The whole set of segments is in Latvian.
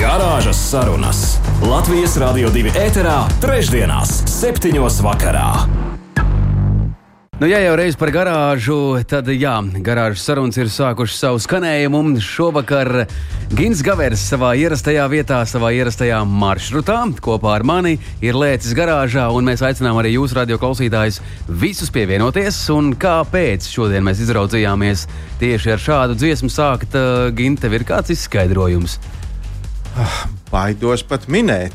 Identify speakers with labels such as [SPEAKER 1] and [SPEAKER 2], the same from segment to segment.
[SPEAKER 1] Garāžas sarunas Latvijas Rādio 2 ēterā, trešdienās, septiņos vakarā.
[SPEAKER 2] Nu, ja jau reiz par garāžu, tad jā, garāžas sarunas ir sākušas savu skanējumu. Šovakar Gins Gavers savā ierastajā vietā, savā ierastajā maršrutā kopā ar mani ir lēcis garāžā, un mēs aicinām arī jūsu radioklausītājus visus pievienoties. Un kāpēc šodien mēs izraudzījāmies tieši ar šādu dziesmu sākt, uh, Gint, tev ir kāds izskaidrojums?
[SPEAKER 3] Baidos pat minēt.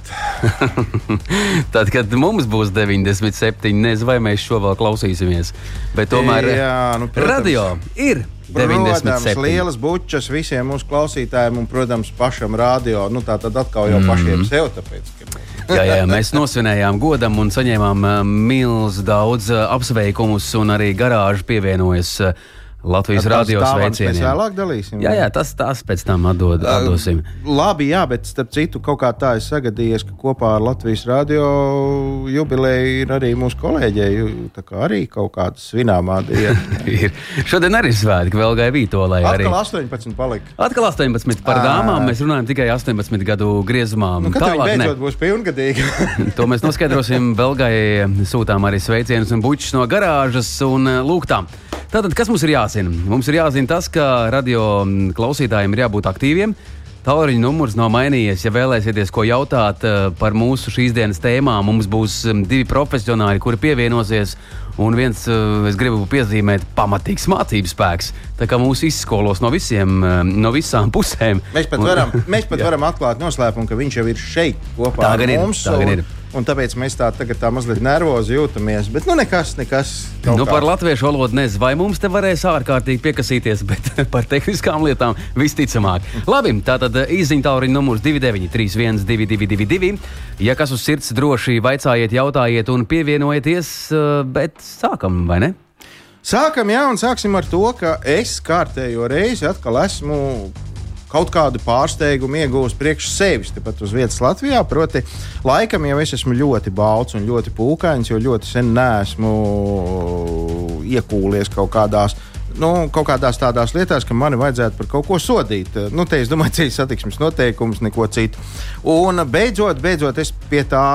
[SPEAKER 2] Tad, kad mums būs 97, nezinu, vai mēs šo vēl klausīsimies. Bet tomēr
[SPEAKER 3] Jā, nu, protams.
[SPEAKER 2] radio ir
[SPEAKER 3] Protams,
[SPEAKER 2] 97.
[SPEAKER 3] lielas bučas visiem mūsu klausītājiem un, protams, pašam radio. Nu, tā tad atkal jau
[SPEAKER 2] Mm.
[SPEAKER 3] pašiem sev. Tāpēc, ka...
[SPEAKER 2] Jā, jā, mēs nosvinējām godam un saņēmām uh, milzu daudz uh, apsveikumus, un arī garāža pievienojas uh, Latvijas radio
[SPEAKER 3] tās tālākas Mēs
[SPEAKER 2] sveicieniem.
[SPEAKER 3] vēlāk dalīsim.
[SPEAKER 2] Jā, jā, tas, tas pēc tam atdod, atdosim.
[SPEAKER 3] Labi, jā, bet starp citu, kaut kā tā es sagadījies, ka kopā ar Latvijas radio jubileju ir arī mūsu kolēģei. Tā kā arī kaut kāda svināmā diena.
[SPEAKER 2] Ir. Šodien arī svētki, vēl gāja Vītolai. Arī.
[SPEAKER 3] Atkal 18 palika.
[SPEAKER 2] Atkal 18 par
[SPEAKER 3] Ā.
[SPEAKER 2] dāmām. Mēs runājam tikai 18 gadu griezumā.
[SPEAKER 3] Nu, kad viņi
[SPEAKER 2] Tālāk ne.
[SPEAKER 3] beidzot būs pilngadīgi?
[SPEAKER 2] To mēs noskaidrosim. Belgai sūtām arī sveicienus un bučus no garāžas. Un, tā. Tātad, kas mums ir jāzina? Mums ir jāzina tas, ka radio mm, klausītājiem ir jābūt aktīviem. Tālruņa numurs nav mainījies. Ja vēlēsieties ko jautāt eh, par mūsu šīs dienas tēmām, mums būs mm, divi profesionāļi, kuri pievienosies. Un viens, eh, es gribu piezīmēt, pamatīgs mācību spēks. Tā kā mūs izskolos no, visiem, eh, no visām pusēm.
[SPEAKER 3] Mēs pat
[SPEAKER 2] Un-
[SPEAKER 3] varam, mēs pat varam atklāt noslēpumu, ka viņš jau ir šeit kopā
[SPEAKER 2] Tā
[SPEAKER 3] ar
[SPEAKER 2] gan ir,
[SPEAKER 3] mums.
[SPEAKER 2] tā gan ir.
[SPEAKER 3] un tāpēc mēs tā, tagad tā mazliet nervozi jūtamies. Bet nu nekas, nekas.
[SPEAKER 2] Nu,
[SPEAKER 3] kā.
[SPEAKER 2] par latviešu valodu nezinu, vai mums te varēs ārkārtīgi piekasīties, bet par tehniskām lietām visticamāk. Labi, tātad tālruņa numurs 293, 1222. Ja kas uz sirds, droši vaicājiet, jautājiet un pievienojieties, eh, bet sākam, vai ne?
[SPEAKER 3] Sākam, jā, un sāksim ar to, ka es kārtējo reizi atkal esmu kaut kādu pārsteigumu iegūs priekš sevis, tepat uz vietas Latvijā. Proti, laikam jau es esmu ļoti balts un ļoti pūkains, jo ļoti sen neesmu iekūlies kaut kādās. Nu, kaut kādās tādās lietās, ka mani vajadzētu par kaut ko sodīt. Nu, te es domāju, ceļu satiksmes noteikumus, neko citu. Un beidzot, beidzot es pie tā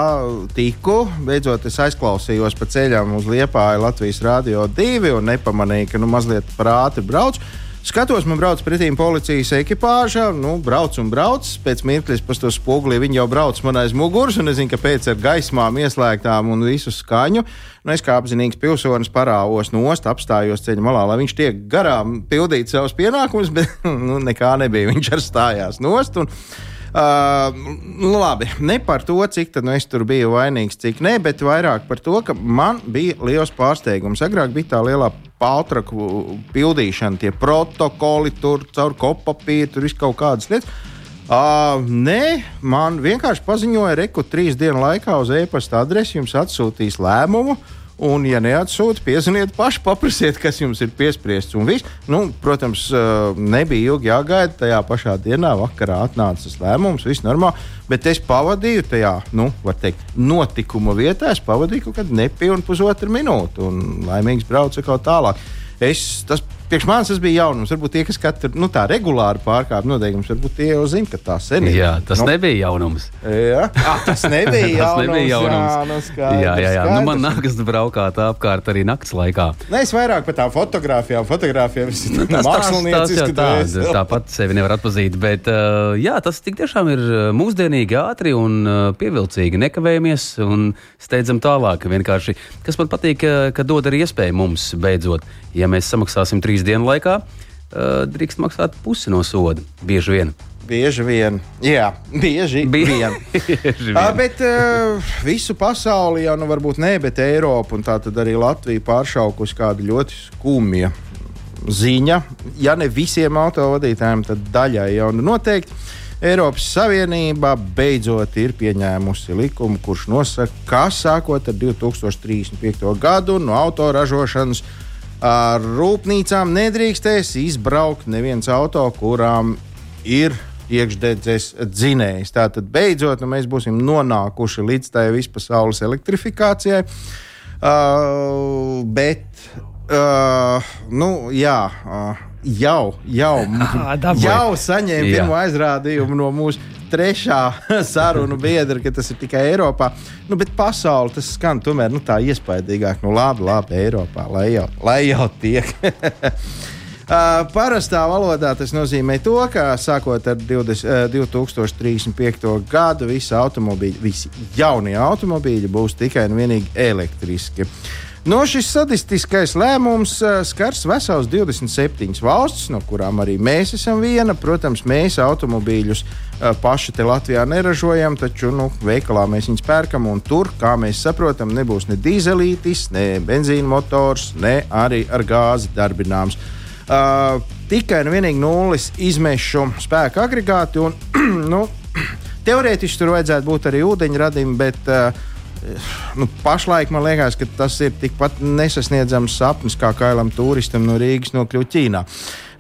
[SPEAKER 3] tiku. Beidzot, es aizklausījos pa ceļam uz Liepāju Latvijas Rādio 2 un nepamanīju, ka nu, mazliet par ātri braucu. Skatos, man brauc pretī policijas ekipāža. Nu, brauc un brauc. Pēc mirkļa es pastos spogulī. Viņi jau brauc man aiz muguras, un es zinu, kāpēc ar gaismām ieslēgtām un visu skaņu. Nu, es kā apzinīgs pilsonis parāvos nost, apstājos ceļa malā, lai viņš tiek garām pildīt savus pienākumus, bet nu, nekā nebija. Viņš arī stājās nost. Un, Uh, labi, ne par to, cik nu es tur biju vainīgs, cik nē, bet vairāk par to, ka man bija liels pārsteigums. Agrāk bija tā lielā pātraku pildīšana, tie protokoli, tur caur kopapīru, tur viss kaut kādas lietas. Uh, nē, man vienkārši paziņoja, ka trīs dienu laikā uz e-pasta adresi jums atsūtīs lēmumu. Un, ja neatsūta, piezvaniet paši, paprasiet, kas jums ir piespriests. Un viss, nu, protams, uh, nebija ilgi jāgaida. Tajā pašā dienā, vakarā atnāca tas lēmums, viss normāli. Bet es pavadīju tajā, nu, var teikt, notikuma vietā. Es pavadīju kaut kādu nepilnu pusotru minūti un laimīgs braucu kaut tālāk. Es, tas, priekš manis tas bija jaunums. Varbūt tie, kas katru nu, tā regulāri pārkāpj noteikumus, varbūt tie jau zina, ka tā sen ir.
[SPEAKER 2] Jā, tas
[SPEAKER 3] nu,
[SPEAKER 2] nebija jaunums.
[SPEAKER 3] Jā, ah, tas nebija
[SPEAKER 2] Tas
[SPEAKER 3] jaunums.
[SPEAKER 2] nebija jaunums.
[SPEAKER 3] Jā, nu, skaidrs,
[SPEAKER 2] jā, jā, jā. Nu, man
[SPEAKER 3] skaidrs.
[SPEAKER 2] nākas braukāt apkārt arī naktas laikā.
[SPEAKER 3] Nē, es vairāk par tām fotografijām. Fotogrāfijām tas ir
[SPEAKER 2] Nu, Tas, tas, tas jau tāds, tāpat sevi nevar atpazīt. Bet, uh, jā, tas tik tiešām ir uh, mūsdienīgi, ātri un uh, pievilcīgi. Nekavējamies un steidzam tālāk. Vienkārši, kas man patīk, ka dod arī iespēju mums beidzot, ja mēs samaksāsim trīs dienu laikā, uh, drīkst maksāt pusi no soda. Bieži vien.
[SPEAKER 3] Bieži vien. Jā, bieži
[SPEAKER 2] Bi-
[SPEAKER 3] vien.
[SPEAKER 2] Bieži
[SPEAKER 3] Uh,
[SPEAKER 2] vien.
[SPEAKER 3] bet uh, visu pasauli jau, nu, varbūt ne, bet Eiropu un tā arī Latviju pāršaukusi kāda ļoti skumja ziņa. Ja ne visiem autovadītājiem, tad daļai jau nu noteikti. Eiropas Savienība beidzot ir pieņēmusi likumu, kurš nosaka, ka sākot ar 2035. gadu no autoražošanas ar rūpnīcām nedrīkstēs izbraukt neviens auto, kurām ir iekšdedzes dzinējs. Tātad beidzot nu, mēs būsim nonākuši līdz tai vispasaules elektrifikācijai. Uh, bet, uh, nu, jā. Uh, jau, jau, jau saņēma pirmo aizrādījumu no mūsu trešā sarunu biedra, ka tas ir tikai Eiropā. Nu, bet pasaulē tas skan tomēr nu, tā iespaidīgāk. Nu, labi, labi, Eiropā, lai jau, lai jau tiek. Uh, parastā valodā tas nozīmē to, ka sākot ar 20, uh, 2035. gadu visi automobīļi, visi jaunie automobīļi būs tikai un vienīgi elektriski. No šis sadistiskais lēmums uh, skars vesels 27 valstis, no kurām arī mēs esam viena. Protams, mēs automobīļus uh, paši te Latvijā neražojam, taču nu, veikalā mēs viņus pērkam, tur, kā mēs saprotam, nebūs ne dīzelītis, ne benzīna motors, ne arī ar gāzi darbināms. Uh, tikai un vienīgi nulles izmešu spēka agregāti. Un, nu, teorētiski tur vajadzētu būt arī ūdeņradim, bet uh, nu, pašlaik man liekas, ka tas ir tikpat nesasniedzams sapnis kā kailam turistam no Rīgas nokļūt Ķīnā.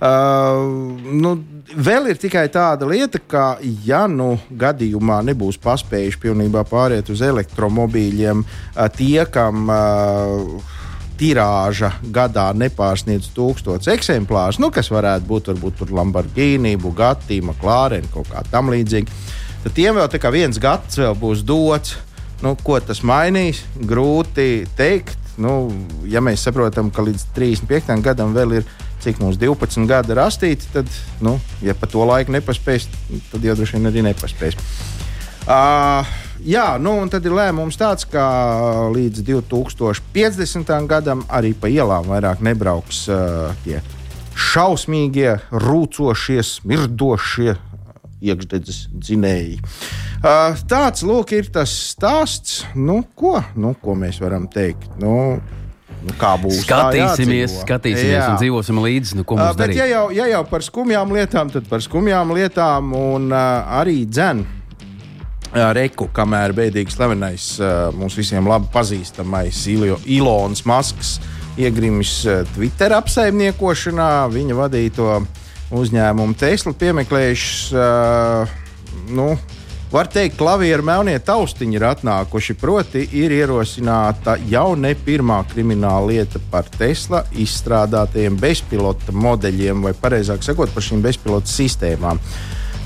[SPEAKER 3] Uh, nu, vēl ir tikai tāda lieta, ka, ja nu gadījumā nebūs paspējuši pilnībā pāriet uz elektromobīļiem, uh, tie, kam uh, tirāža gadā nepārsniedz tūkstotis eksemplārus, nu, kas varētu būt varbūt Lamborghini, Bugatti, McLaren, kaut kā tam līdzīga, tad tiem vēl viens gads vēl būs dots. Nu, ko tas mainīs? Grūti pateikt. Nu, ja mēs saprotam, ka līdz 35. gadam vēl ir cik mums 12 gadi rastīti, tad, nu, ja pa to laiku nepaspēs, tad jau droši vien arī nepaspēs. Uh, jā, nu, un tad ir lēmums tāds, ka līdz 2050. gadam arī pa ielām vairāk nebrauks uh, tie šausmīgie, rūcošie, smirdošie iekšdedzes dzinēji. Uh, tāds lūk, ir tas stāsts, nu, ko, nu, ko mēs varam teikt. Nu, Nu, kā būs?
[SPEAKER 2] Skatīsimies, skatīsimies Jā. un dzīvosim līdzi. Nu, uh, bet,
[SPEAKER 3] ja jau, ja jau par skumjām lietām, tad par skumjām lietām un uh, arī dzēnu. Uh, Reku, kamēr bēdīgi slavenais, uh, mums visiem labi pazīstamais Ilons Masks iegrimis uh, Twitter apsaimniekošanā, viņa vadīto uzņēmumu Tesla piemeklējuši. Uh, nu, Var teikt, klavieru melnie taustiņi ir atnākuši. Proti, ir ierosināta jau ne pirmā krimināla lieta par Tesla izstrādātajiem bezpilota modeļiem, vai precīzāk sakot, par šīm bezpilota sistēmām.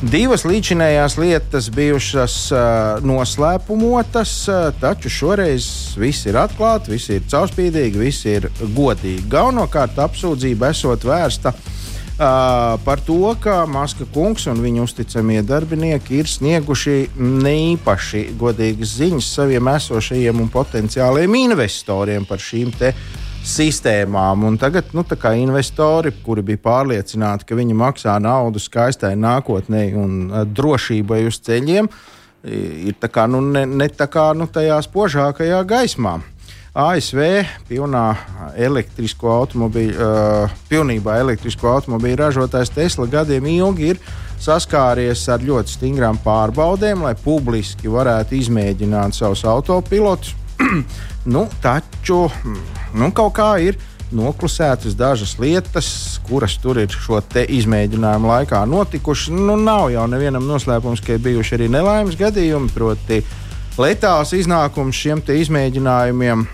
[SPEAKER 3] Divas līdzinējās lietas bijušas uh, noslēpumotas, uh, taču šoreiz viss ir atklāts, viss ir caurspīdīgi, viss ir godīgi. Galvenokārt apsūdzība esot vērsta uh, Uh, par to, ka Maska kungs un viņa uzticamie darbinieki ir snieguši neīpaši godīgas ziņas saviem esošajiem un potenciāliem investoriem par šīm sistēmām. Un tagad nu, investori, kuri bija pārliecināti, ka viņi maksā naudu skaistai nākotnē un uh, drošībai uz ceļiem, ir kā, nu, ne, ne tā kā nu, tajā spožākajā gaismā. ASV pilnā elektrisko automobīļu, uh, pilnībā elektrisko automobīļu ražotājs Tesla gadiem ilgi ir saskāries ar ļoti stingrām pārbaudēm, lai publiski varētu izmēģināt savus autopilotus. nu, taču nu, kaut kā ir noklusētas dažas lietas, kuras tur ir šo izmēģinājumu laikā notikušas. Nu, nav jau nevienam noslēpums, ka ir bijuši arī nelaimes gadījumi, proti, letāls iznākums šiem izmēģinājumiem.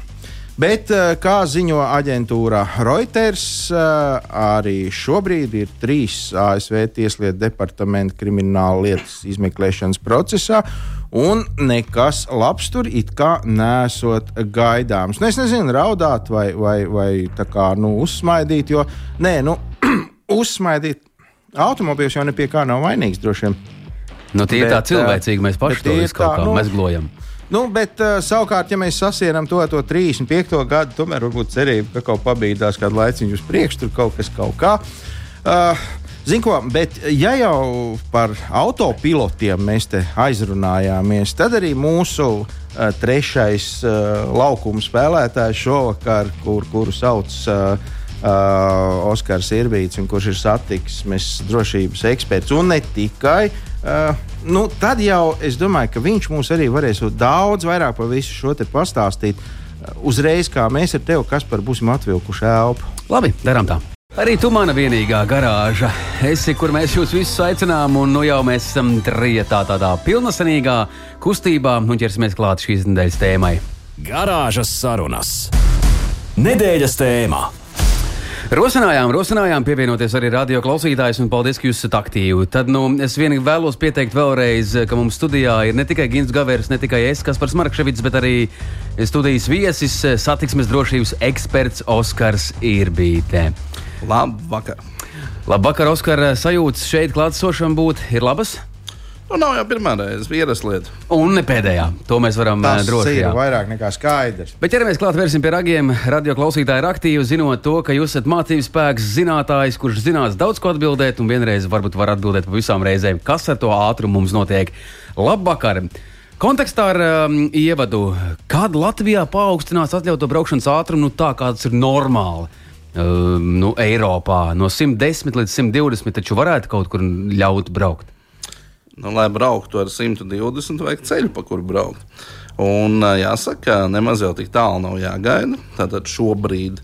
[SPEAKER 3] Bet, eh, kā ziņo aģentūra Reuters, eh, arī šobrīd ir trīs ASV Tieslietu departamenta krimināla lietas izmeklēšanas procesā, un nekas labs tur it kā nesot gaidāms. Nu, es nezinu, raudāt vai, vai, vai kā, nu, uzsmaidīt, jo nē, nu, uzsmaidīt automobīļus jau nepie kā nav vainīgs droši vien.
[SPEAKER 2] Nu, tie bet, ir tā eh, cilvēcīgi, mēs paši to visu kaut kā nu, mezglojam.
[SPEAKER 3] Nu, bet uh, savukārt, ja mēs sasienam to, to 35. gadu, tomēr varbūt cerība, ka kaut pabīdās kādu laiciņu uz priekšu, tur kaut kas kaut kā. Uh, Zinu, ko, bet ja jau par autopilotiem mēs te aizrunājāmies, tad arī mūsu uh, trešais uh, laukuma spēlētājs šovakar, kur, kuru sauc uh, uh, Oskars Irbīts, kurš ir satiksmes drošības eksperts un ne tikai Uh, nu, tad jau es domāju, ka viņš mums arī varēs daudz vairāk par visu šo pastāstīt. Uh, uzreiz, kā mēs ar tevi, kas par būsim atvilkuši elpu.
[SPEAKER 2] Labi, darām tā. Arī tu mana vienīgā garāža. Esi, kur mēs jūs visus aicinām, un nu jau mēs esam trietā tādā pilnasenīgā kustībā un ķersimies klāt šīs nedēļas tēmai.
[SPEAKER 1] Garāžas sarunas. Nedēļas tēmā.
[SPEAKER 2] Rosinājām, rosinājām pievienoties arī radio klausītājiem, un paldies, ka jūs esat aktīvi. Tad nu, es vien vēlos pieteikt vēlreiz, ka mums studijā ir ne tikai Gins Gavers, ne tikai es, kas par Smarkševits, bet arī studijas viesis, satiksmes drošības eksperts Oskars Irbītē.
[SPEAKER 4] Labvakar!
[SPEAKER 2] Labvakar, Oskar! Sajūtas šeit klātsošam būt ir labas?
[SPEAKER 4] Nu, nav jau pirmā reize, vīras lieta.
[SPEAKER 2] Un ne pēdējā. To mēs varam
[SPEAKER 3] Tas
[SPEAKER 2] droši
[SPEAKER 3] ir
[SPEAKER 2] jā.
[SPEAKER 3] vairāk nekā skaidrs.
[SPEAKER 2] Bet ķeramies klāt, vērsim pie ragiem. Radio klausītāji ir aktīvi, zinot to, ka jūs esat mācības spēks, zinātājs, kurš zinās daudz ko atbildēt, un vienreiz varbūt var atbildēt par visām reizēm, kas ar to ātrumu mums notiek. Labvakar! Kontekstā ar um, ievadu, kad Latvijā paaugstinās atļautu braukšanas ātrumu, nu, tā kā tas ir normāli. Um, nu, Eiropā no 110 līdz 120 taču varētu kaut kur ļaut braukt.
[SPEAKER 4] Nu, lai brauktu ar 120, vajag ceļu, pa kuru braukt. Un, jāsaka, nemaz jau tik tālu nav jāgaida. Tātad šobrīd,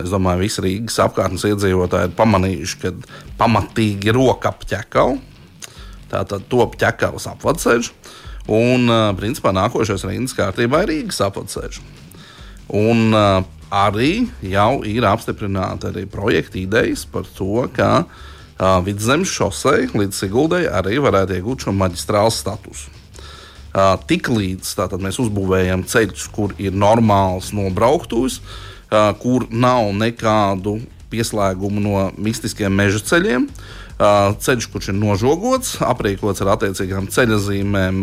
[SPEAKER 4] es domāju, visi Rīgas apkārtnes iedzīvotāji ir pamanījuši, ka pamatīgi roka apķekau. Tātad top ķekavas apvadceļš. Un, principā, nākošais rindas kārtībā ir Rīgas apvadceļš. Un arī jau ir apstiprināta arī projekta idejas par to, ka uh, vidzemes šosei līdz Siguldai arī varētu iegūt šo maģistrālu statusu. Tiklīdz mēs uzbūvējam ceļus, kur ir normāls nobrauktūs, uh, kur nav nekādu pieslēgumu no mistiskiem meža ceļiem. Ceļš, kurš ir nožogots, aprīkots ar attiecīgām ceļazīmēm,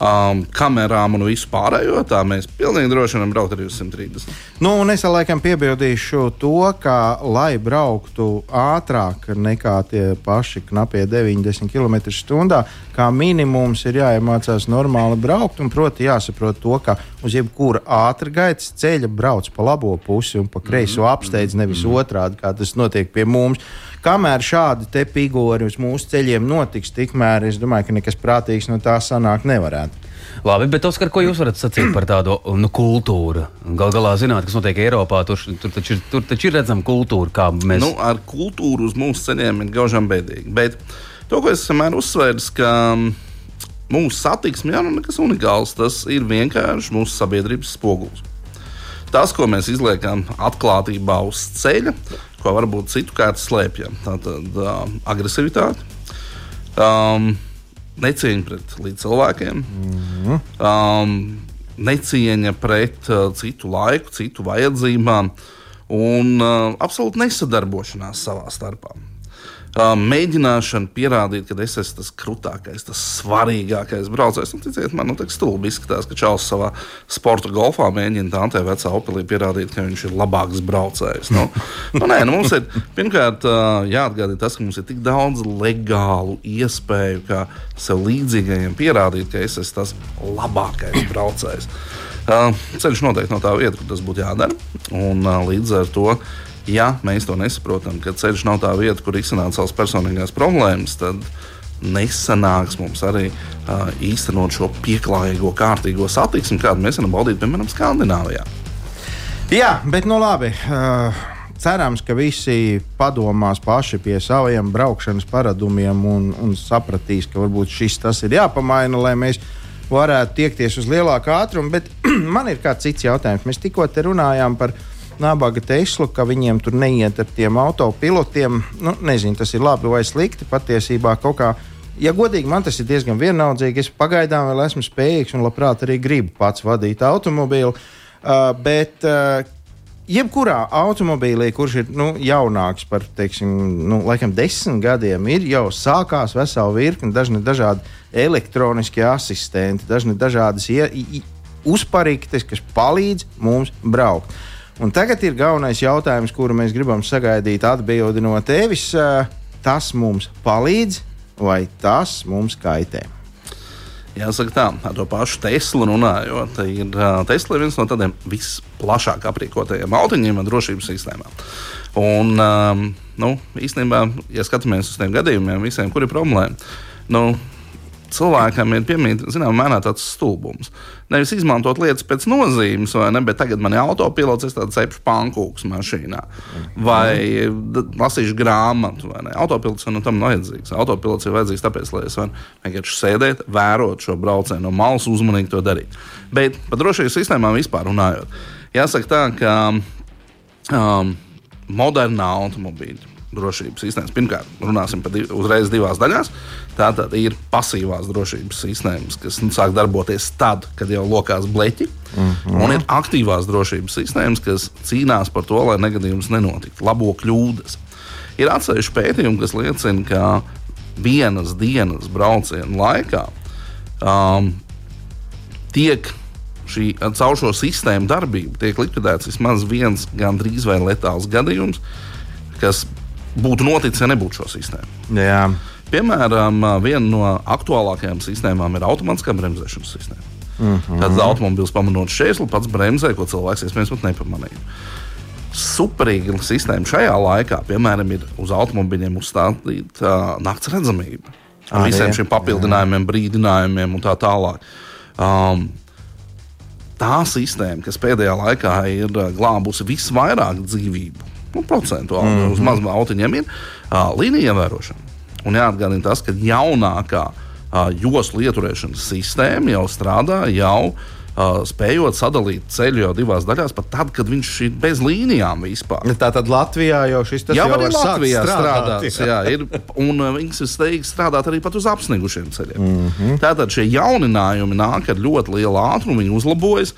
[SPEAKER 4] um, kamerām un visu pārējo, tā mēs pilnīgi droši varam braukt arī uz 130.
[SPEAKER 3] Nu, un es laikam piebildīšu to, ka, lai brauktu ātrāk nekā tie paši knapie 90 km/h, kā minimums ir jāiemācās normāli braukt. Un, proti, jāsaprot to, ka uz jebkura ātrgaitas ceļa brauc pa labo pusi un pa kreiso apsteidz, nevis otrādi, kā tas notiek pie mums. Kamēr šādi te pigori uz mūsu ceļiem notiks, tikmēr es domāju, ka nekas prātīgs no tā sanākt nevarētu.
[SPEAKER 2] Labi, bet Oskar, ko jūs varat sacīt par tādu nu, kultūru? Galu galā zināt, kas notiek Eiropā, tur, tur, taču, ir- tur taču ir redzama kultūra, kā mēs.
[SPEAKER 4] Nu, ar kultūru uz mūsu ceļiem ir gaužām bēdīgi. Bet to, ko es vienmēr uzsvēru, ka mūsu satiksme jau nav nekas unikāls. Tas ir vienkārši mūsu sabiedrības spogulis. Tas, ko mēs izliekam atklātībā uz ceļa, ko varbūt citu kārtu slēpjam, tā tad uh, agresivitāte, um, necieņa pret cilvēkiem, um, necieņa pret uh, citu laiku, citu vajadzībām un uh, absolūti nesadarbošanās savā starpā. Uh, mēģināšana pierādīt, ka es esmu tas krūtākais, tas svarīgākais braucējs. Nu, ticiet, man nu, tā stulbi izskatās, ka Čāls savā sporta golfā mēģina tā te vecā opelī pierādīt, ka viņš ir labāks braucējs. Nu, nu, nē, nu, mums ir pirmkārt jāatgādina tas, ka mums ir tik daudz legālu iespēju, kā sev līdzīgajiem pierādīt, ka es esmu tas labākais braucējs. Ceļš noteikti no tā vieta, kur tas būtu jādara. Un, līdz ar to, ja mēs to nesaprotam, ka ceļš nav tā vieta, kur izsākt savas personīgās problēmas, tad nesanāks mums arī uh, īstenot šo pieklājīgo, kārtīgo satiksmi, kādu mēs varam baudīt, piemēram, Skandināvijā.
[SPEAKER 3] Jā, bet nu labi. Uh, cerams, ka visi padomās paši pie saviem braukšanas paradumiem un, un sapratīs, ka varbūt šis tas ir jāpamaina, lai mēs varētu tiekties uz lielāku ātrumu. Bet man ir kāds cits jautājums. Mēs tikko runājām par nabaga Teslu, ka viņiem tur neiet ar tiem autopilotiem. Nu, nezinu, tas ir labi vai slikti. Patiesībā kaut kā. Ja godīgi, man tas ir diezgan vienaldzīgi. Es pagaidām vēl esmu spējīgs un labprāt arī gribu pats vadīt automobīlu. Uh, bet uh, jebkurā automobīlī, kurš ir nu, jaunāks par teiksim, nu, laikam, desmit gadiem, ir jau sākās vesela virkne dažni dažādi elektroniskie asistenti, dažni dažādas uzparīktes, kas palīdz mums braukt. Un tagad ir galvenais jautājums, kuru mēs gribam sagaidīt atbildi no tevis. Tas mums palīdz vai tas mums kaitē?
[SPEAKER 4] Jāsaka, tā, ar to pašu Teslu runājot, ir Tesla ir viens no tādiem visplašāk aprīkotajiem autiņiem ar drošības sistēmām. Un, um, nu, īstenībā, ja skatāmies uz tiem gadījumiem, visiem, kur ir problēma, nu, cilvēkam ir piemīta, zinām, mērā tāds stulbums. Nevis izmantot lietas pēc nozīmes, vai ne, bet tagad man ir autopilots, es tādu cepšu pankūks mašīnā, vai lasīšu grāmatu, vai ne. Autopilots nu, tam vajadzīgs. Autopilots ir vajadzīgs tāpēc, lai es varu vienkārši sēdēt, vērot šo braucienu no malas, uzmanīgi to darīt. Bet par drošības sistēmām vispār runājot, jāsaka tā, ka um, modernā automobīļa drošības sistēmas. Pirmkārt, runāsim par div, uzreiz divās daļās. Tā tad ir pasīvās drošības sistēmas, kas nu, sāk darboties tad, kad jau lokās bleķi, mm -hmm. un ir aktīvās drošības sistēmas, kas cīnās par to, lai negadījums nenotiktu, labo kļūdas. Ir atsevišķi pētījumi, kas liecina, ka vienas dienas brauciena laikā um, tiek šī caur šo sistēmu darbību tiek likvidēts vismaz viens gandrīz vai letāls gadījums, kas būtu noticis, ja nebūtu šo sistēmu.
[SPEAKER 3] Jā.
[SPEAKER 4] Piemēram, viena no aktuālākajām sistēmām ir automātiskā bremzēšanas sistēma. Mm -hmm. Tad automobilis pamanot šķērsli, pats bremzē, ko cilvēks iespējams pat nepamanīja. Superīga sistēma šajā laikā, piemēram, ir uz automobiļiem uzstādīta uh, nakts redzamība. Ar
[SPEAKER 3] Arī,
[SPEAKER 4] visiem
[SPEAKER 3] jā.
[SPEAKER 4] šiem papildinājumiem, brīdinājumiem un tā tālāk. Um, tā sistēma, kas pēdējā laikā ir glābusi visvairāk dzīvību, nu, procentuāli mm -hmm. uz mazām autiņiem, ir uh, līnija ievērošana. Un jāatgādina tas, ka jaunākā uh, joslu ieturēšanas sistēma jau strādā, jau uh, spējot sadalīt ceļu jau divās daļās, pat tad, kad viņš ir bez līnijām vispār.
[SPEAKER 3] Tā tad Latvijā jau šis tas
[SPEAKER 4] Jā,
[SPEAKER 3] jau var sākt
[SPEAKER 4] Latvijā
[SPEAKER 3] strādāt.
[SPEAKER 4] strādās. Jā, ir, un uh, viņas ir steigts strādāt arī pat uz apsnigušiem ceļiem. Mm -hmm. Tātad šie jauninājumi nāk ar ļoti lielu ātrumu, viņi uzlabojas.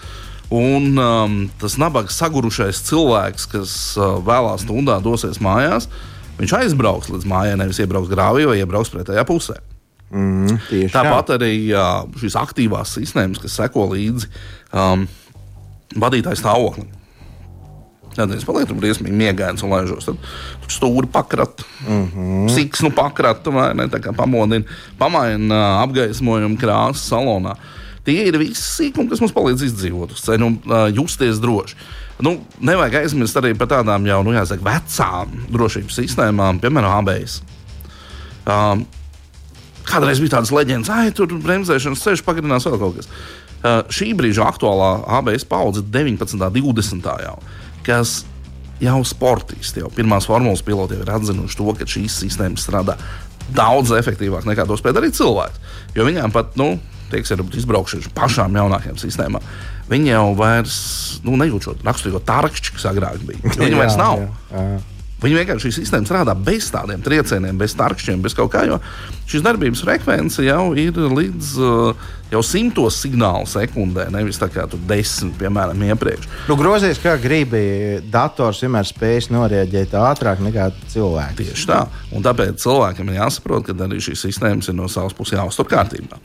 [SPEAKER 4] Un um, tas nabaga sagurušais cilvēks, kas uh, vēlā stundā dosies mājās, viņš aizbrauks līdz mājai, nevis iebrauks grāvī vai iebrauks pretējā pusē.
[SPEAKER 3] Mm,
[SPEAKER 4] Tāpat arī uh, šīs aktīvās sistēmas, kas seko līdzi um, vadītāju stāvoklim. Tad es palieku briesmīgi miegains un laižos. Tad tur stūri pakrat, mm -hmm. siksnu pakrat, vai ne? Tā kā pamodina, pamaina uh, apgaismojumu krāsu salonā. Tie ir visi sīkumi, kas mums palīdz izdzīvot uz ceļa un uh, justies droši. Nu, nevajag aizmirst arī par tādām jau, nu, jāsaka, vecām drošības sistēmām, piemēram, ABS. Um, Kādreiz bija tādas leģendas, ah, tur bremzēšanas ceļš pagarinās vēl kaut kas. Uh, šī brīža aktuālā ABS paudze, 19. un 20. jau, kas jau sportisti, jau pirmās formulas piloti ir atzinuši to, ka šīs sistēmas strādā daudz efektīvāk nekā to spēj darīt cilvēks. Jo viņiem pat, nu, tieks, ar pašām jaunākajām sistēmām. Viņi jau vairs nu, nejūt šo raksturīgo tarkšķi, kas agrāk bija. Viņi vairs nav.
[SPEAKER 3] Jā, jā.
[SPEAKER 4] Viņi vienkārši šī sistēma strādā bez tādiem triecieniem, bez tarkšķiem, bez kaut kā. Jo šīs darbības frekvence jau ir līdz uh, jau simtos signālu sekundē, nevis tā kā tur desmit, piemēram, iepriekš.
[SPEAKER 3] Nu, grozies, kā gribi. Dators vienmēr spēj noreaģēt ātrāk nekā cilvēks.
[SPEAKER 4] Tieši tā. Un tāpēc cilvēkam ir jāsaprot, ka arī šīs sistēmas ir no savas puses jāuztur kārtībā.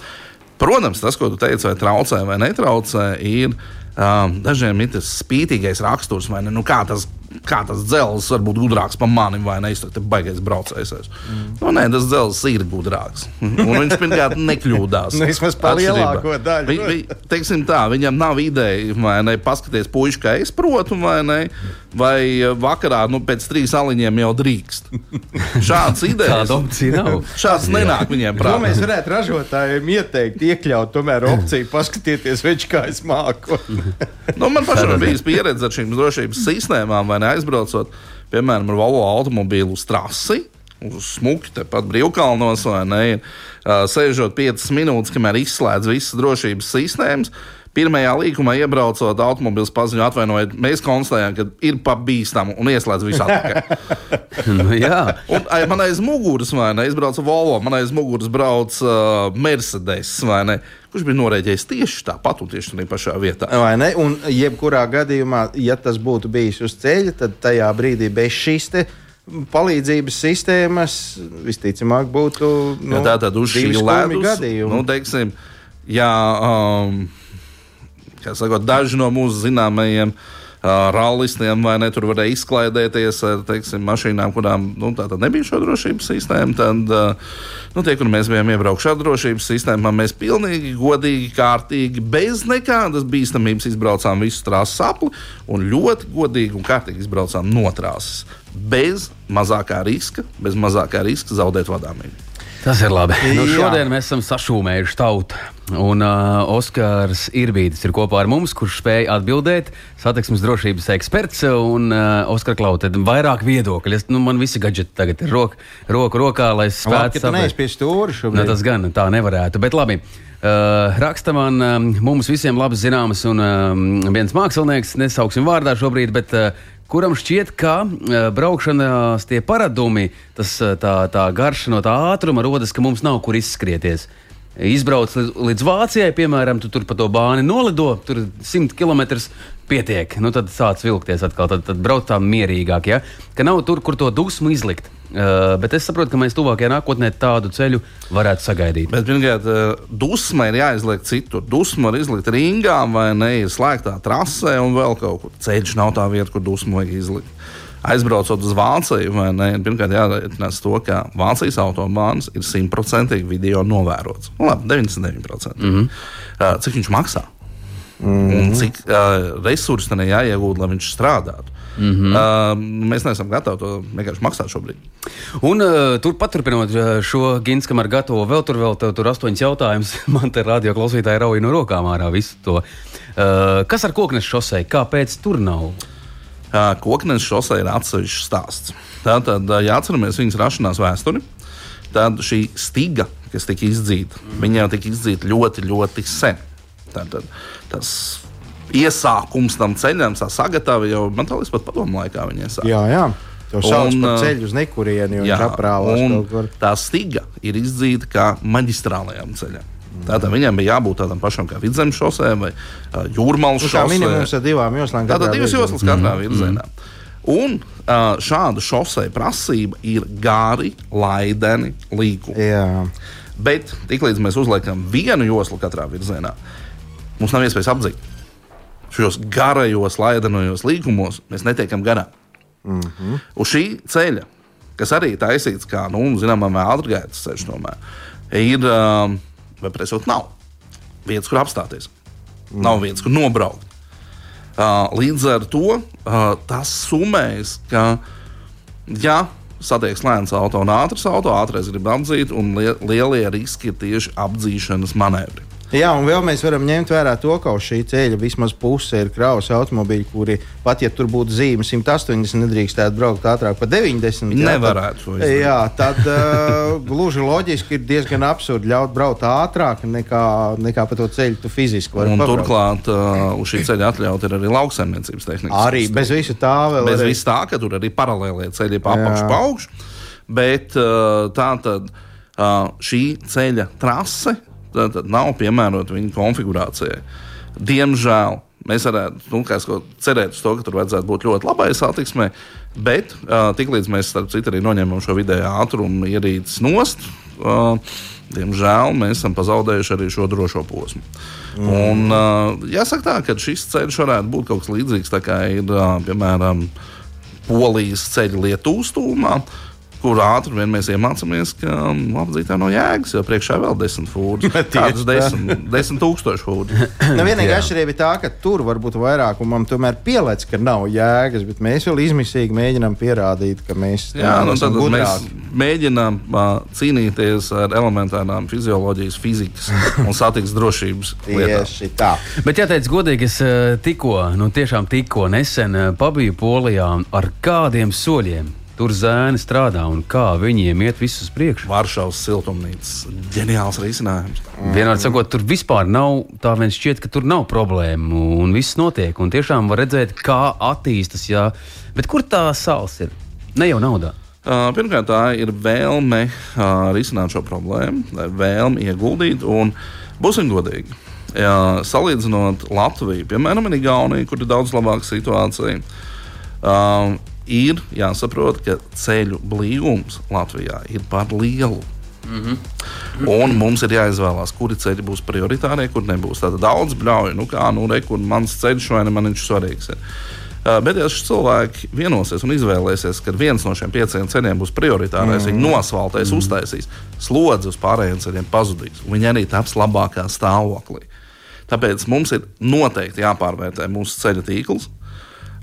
[SPEAKER 4] Protams, tas, ko tu teici, vai traucē vai netraucē, ir um, dažiem ir tas spītīgais raksturs, vai ne? Nu, kā tas, kā tas dzelzs var būt gudrāks par mani, vai ne? Es tam baigais braucējs. Mm. Nu, nē, tas dzelzs ir gudrāks. Un viņš pirmkārt nekļūdās.
[SPEAKER 3] Nu, vismaz par lielāko daļu.
[SPEAKER 4] Vi, vi, teiksim tā, viņam nav ideja, vai ne? Paskaties, puiši, kā es protu, vai ne? Vai eh, vakarā nu, pēc trīs aliņiem jau drīkst. Šāds idejas. Šāds nenāk viņiem prātā.
[SPEAKER 3] mēs varētu ražotājiem ieteikt, iekļaut tomēr opciju, paskatieties, viņš kā es māku.
[SPEAKER 4] Nu, man pašam bijusi pieredze ar šīm drošības sistēmām, vai ne aizbraucot, piemēram, ar Volvo automobīlu uz trasi. Smuki, tepat brīvkalnos, vai ne? Sēžot 5 minūtes, kamēr izslēdz visas drošības sistēmas. Pirmajā līkumā iebraucot, automobilis paziņo, atvainojiet, mēs konstatējam, ka ir pabīstami un ieslēdz visu atpakaļ.
[SPEAKER 2] nu, jā,
[SPEAKER 4] Un ai, man aiz muguras, vai ne? Es braucu Volvo, man aiz muguras brauc uh, Mercedes, vai ne? Kurš bija norēģējis tieši tāpat un tieši tajā pašā vietā.
[SPEAKER 3] Vai ne? Un, jebkurā gadījumā, ja tas būtu bijis uz ceļa, tad tajā brīdī bez šīs te palīdzības sistēmas visticamāk būtu nu,
[SPEAKER 4] Nu, tā tad uz šī ledus,
[SPEAKER 3] gadījumi.
[SPEAKER 4] nu, teiksim, jā, um, sakot, daži no mūsu zināmajiem rallistiem vai ne tur varēja izklaidēties ar teiksim, mašīnām, kurām nu, nebija šo drošības sistēmu. Tad, nu, tie, kur mēs bijām iebraukuši ar drošības sistēmu, mēs pilnīgi godīgi, kārtīgi, bez nekādas bīstamības izbraucām visu trāsu sapli un ļoti godīgi un kārtīgi izbraucām no trāsas. Bez mazākā riska, bez mazākā riska zaudēt vadāmību.
[SPEAKER 2] Tas ir labi. Nu,
[SPEAKER 3] Jā.
[SPEAKER 2] šodien mēs esam sašūmējuši tautu. Un uh, Oskars Irbītis ir kopā ar mums, kurš spēja atbildēt. Satiksmes drošības eksperts un uh, Oskar Klaute. Vairāk viedokļu. Es, nu, man visi gadgeti tagad ir roku roku rokā, lai es spētu
[SPEAKER 3] tu neesi pie stūra
[SPEAKER 2] Nu,
[SPEAKER 3] šobrīd.
[SPEAKER 2] tas gan tā nevarētu. Bet labi. Uh, raksta man, um, mums visiem labi zināms, un um, viens mākslinieks, nesauksim vārdā šobrīd, bet uh, kuram šķiet, ka uh, braukšanas tie paradumi, tas, uh, tā, tā garša no tā ātruma rodas, ka mums nav kur izskrieties. Izbrauc līdz, līdz Vācijai, piemēram, tu tur pa to bāni nolido, tur 100 km pietiek. Nu, tad sāc vilkties atkal, tad, tad brauc tā mierīgāk, ja? ka nav tur, kur to dusmu izlikt. Uh, bet es saprotu, ka mēs tuvākajā nākotnē tādu ceļu varētu sagaidīt.
[SPEAKER 4] Bet, pirmkārt, eh, dusma ir jāizliek citur. Dusma var izlikt ringā, vai ne, ir slēgtā trasē, un vēl kaut kur. Ceļš nav tā vieta, kur dusmu vajag izlikt. Aizbraucot uz Vāciju, vai ne, ir pirmkārt jārēķinās to, ka Vācijas autobāns ir simtprocentīgi video novērots. Nu, labi, 99%. Mm -hmm. uh, cik viņš maksā? Mm -hmm. Un cik uh, resursi tam ir jāiegūt, lai viņš strādātu? Mm -hmm. uh, mēs neesam gatavi to vienkārši maksāt šobrīd.
[SPEAKER 2] Un uh, tur paturpinot uh, šo gins, kamēr gatavo vēl tur, vēl tev tur astoņas jautājumus, man te radio klausītāji rauja no rokām ārā visu to. Uh, kas ar koknes šosei? Kāpēc tur nav?
[SPEAKER 4] Koknes šosei ir atsevišķs stāsts. Tātad, ja atceramies viņas rašanās vēsturi, tad šī stiga, kas tika izdzīta, mm. viņa jau tika izdzīta ļoti, ļoti sen. Tātad, tas iesākums tam ceļam, tā sagatava jau man liekas, pat padomu laikā viņa iesāka.
[SPEAKER 3] Jā, jā. Par
[SPEAKER 4] uh,
[SPEAKER 3] ceļu uz nekurieni, kaut kur.
[SPEAKER 4] tā stiga ir izdzīta kā maģistrālajām ceļām. Tātad viņam bija jābūt tādam pašam kā vidzemes šosē vai uh, jūrmālas
[SPEAKER 3] Nu, kā
[SPEAKER 4] šosē.
[SPEAKER 3] minimums ar divām joslām.
[SPEAKER 4] Tātad divas joslas katrā virzienā. Un uh, šāda šosei prasība ir gari, laideni līkumi. Bet tiklīdz mēs uzliekam vienu joslu katrā virzienā, mums nav iespējas apdzīt. Šajos garajos, laidenojos līkumos mēs netiekam garām. Mm -hmm. Uz šī ceļa, kas arī taisīts kā, nu, zināmā mērā, ātrgaitas ceļš, tomēr, ir, um, vai presot, nav vietas, kur apstāties. Mm. Nav vietas, kur nobraukt. Uh, līdz ar to uh, tas summējas, ka, ja satieks lēns auto un ātrs auto, ātrais grib apdzīt, un lie, lielie riski ir tieši apdzīšanas manevri.
[SPEAKER 3] Jā, un vēl mēs varam ņemt vērā to, ka uz šī ceļa vismaz puse ir kravas automobīļi, kuri pat ja tur būtu zīme 180, nedrīkstētu braukt ātrāk par 90. jā,
[SPEAKER 4] Nevarētu izdarīt.
[SPEAKER 3] jā, tad uh, gluži loģiski ir diezgan absurdi ļaut braukt ātrāk nekā, nekā pa to ceļu tu fiziski vari
[SPEAKER 4] turklāt uh, uz šī ceļa atļauta ir arī lauksaimniecības tehnika.
[SPEAKER 3] Arī bez visa tā vēl.
[SPEAKER 4] Bez
[SPEAKER 3] arī-
[SPEAKER 4] vis tā, ka tur arī paralēlie ceļi pa apakšu,
[SPEAKER 3] Jā.
[SPEAKER 4] pa augšu. Bet uh, tā tad uh, šī ceļa trase tad nav piemērota viņa konfigurācijai. Diemžēl mēs varētu nu, ko cerēt uz to, ka tur vajadzētu būt ļoti labai satiksmei, bet uh, tiklīdz mēs starp citu arī noņemam šo vidējo ātrumu ierīces nost. Uh, Diemžēl mēs esam pazaudējuši arī šo drošo posmu. Mm. Un, uh, jāsaka, tā, ka šis ceļš varētu būt kaut kas līdzīgs, kā ir uh, piemēram Polijas ceļa Lietuvas tūmā, kur ātri vien mēs iemācāmies, ka um, apdzītā no jēgas, jo priekšā vēl desmit fūri. Kādas desmit, desmit tūkstoši fūri.
[SPEAKER 3] Nu, vienīgā atšķirība ir tā, ka tur varbūt vairākumam tomēr pielēc, ka nav jēgas, bet mēs vēl izmisīgi mēģinām pierādīt, ka mēs
[SPEAKER 4] Jā, nu, tad mēs mēģinām uh, cīnīties ar elementārām fizioloģijas, fizikas un satiksmes drošības lietām.
[SPEAKER 2] Bet, ja teicu godīgi, es tikko, nu tiešām tikko nesen pabiju Polijā ar kādiem soļiem. Tur zēni strādā un kā viņiem iet visus priekšu.
[SPEAKER 4] Varšavas siltumnīcas ģeniāls risinājums.
[SPEAKER 2] Vienmēr sakot, tur vispār nav tā, viens šķiet, ka tur nav problēmu un viss notiek. Un tiešām var redzēt, kā attīstas. Jā. Bet kur tā sāls ir? Ne jau naudā.
[SPEAKER 4] Uh, pirmkārt, tā ir vēlme uh, risināt šo problēmu, vēlme ieguldīt. Un būsim godīgi. Jā, salīdzinot Latviju, piemēram, Igauniju, kur ir daudz labāka situācija, um, ir jāsaprot, ka ceļu blīvums Latvijā ir par lielu. Mm -hmm. Un mums ir jāizvēlās, kuri ceļi būs prioritārie, kur nebūs. Tātad daudz bļauju, nu kā, nu, re, kur mans ceļš vai ne man viņš svarīgs. Ir. Bet, ja šis cilvēki vienosies un izvēlēsies, ka viens no šiem pieciem ceļiem būs prioritārais, mm. viņi nosvaltēs, mm. uztaisīs, slodzi uz pārējiem ceļiem pazudīs, viņi arī taps labākā stāvoklī. Tāpēc mums ir noteikti jāpārvērtē mūsu ceļa tīkls. Uh,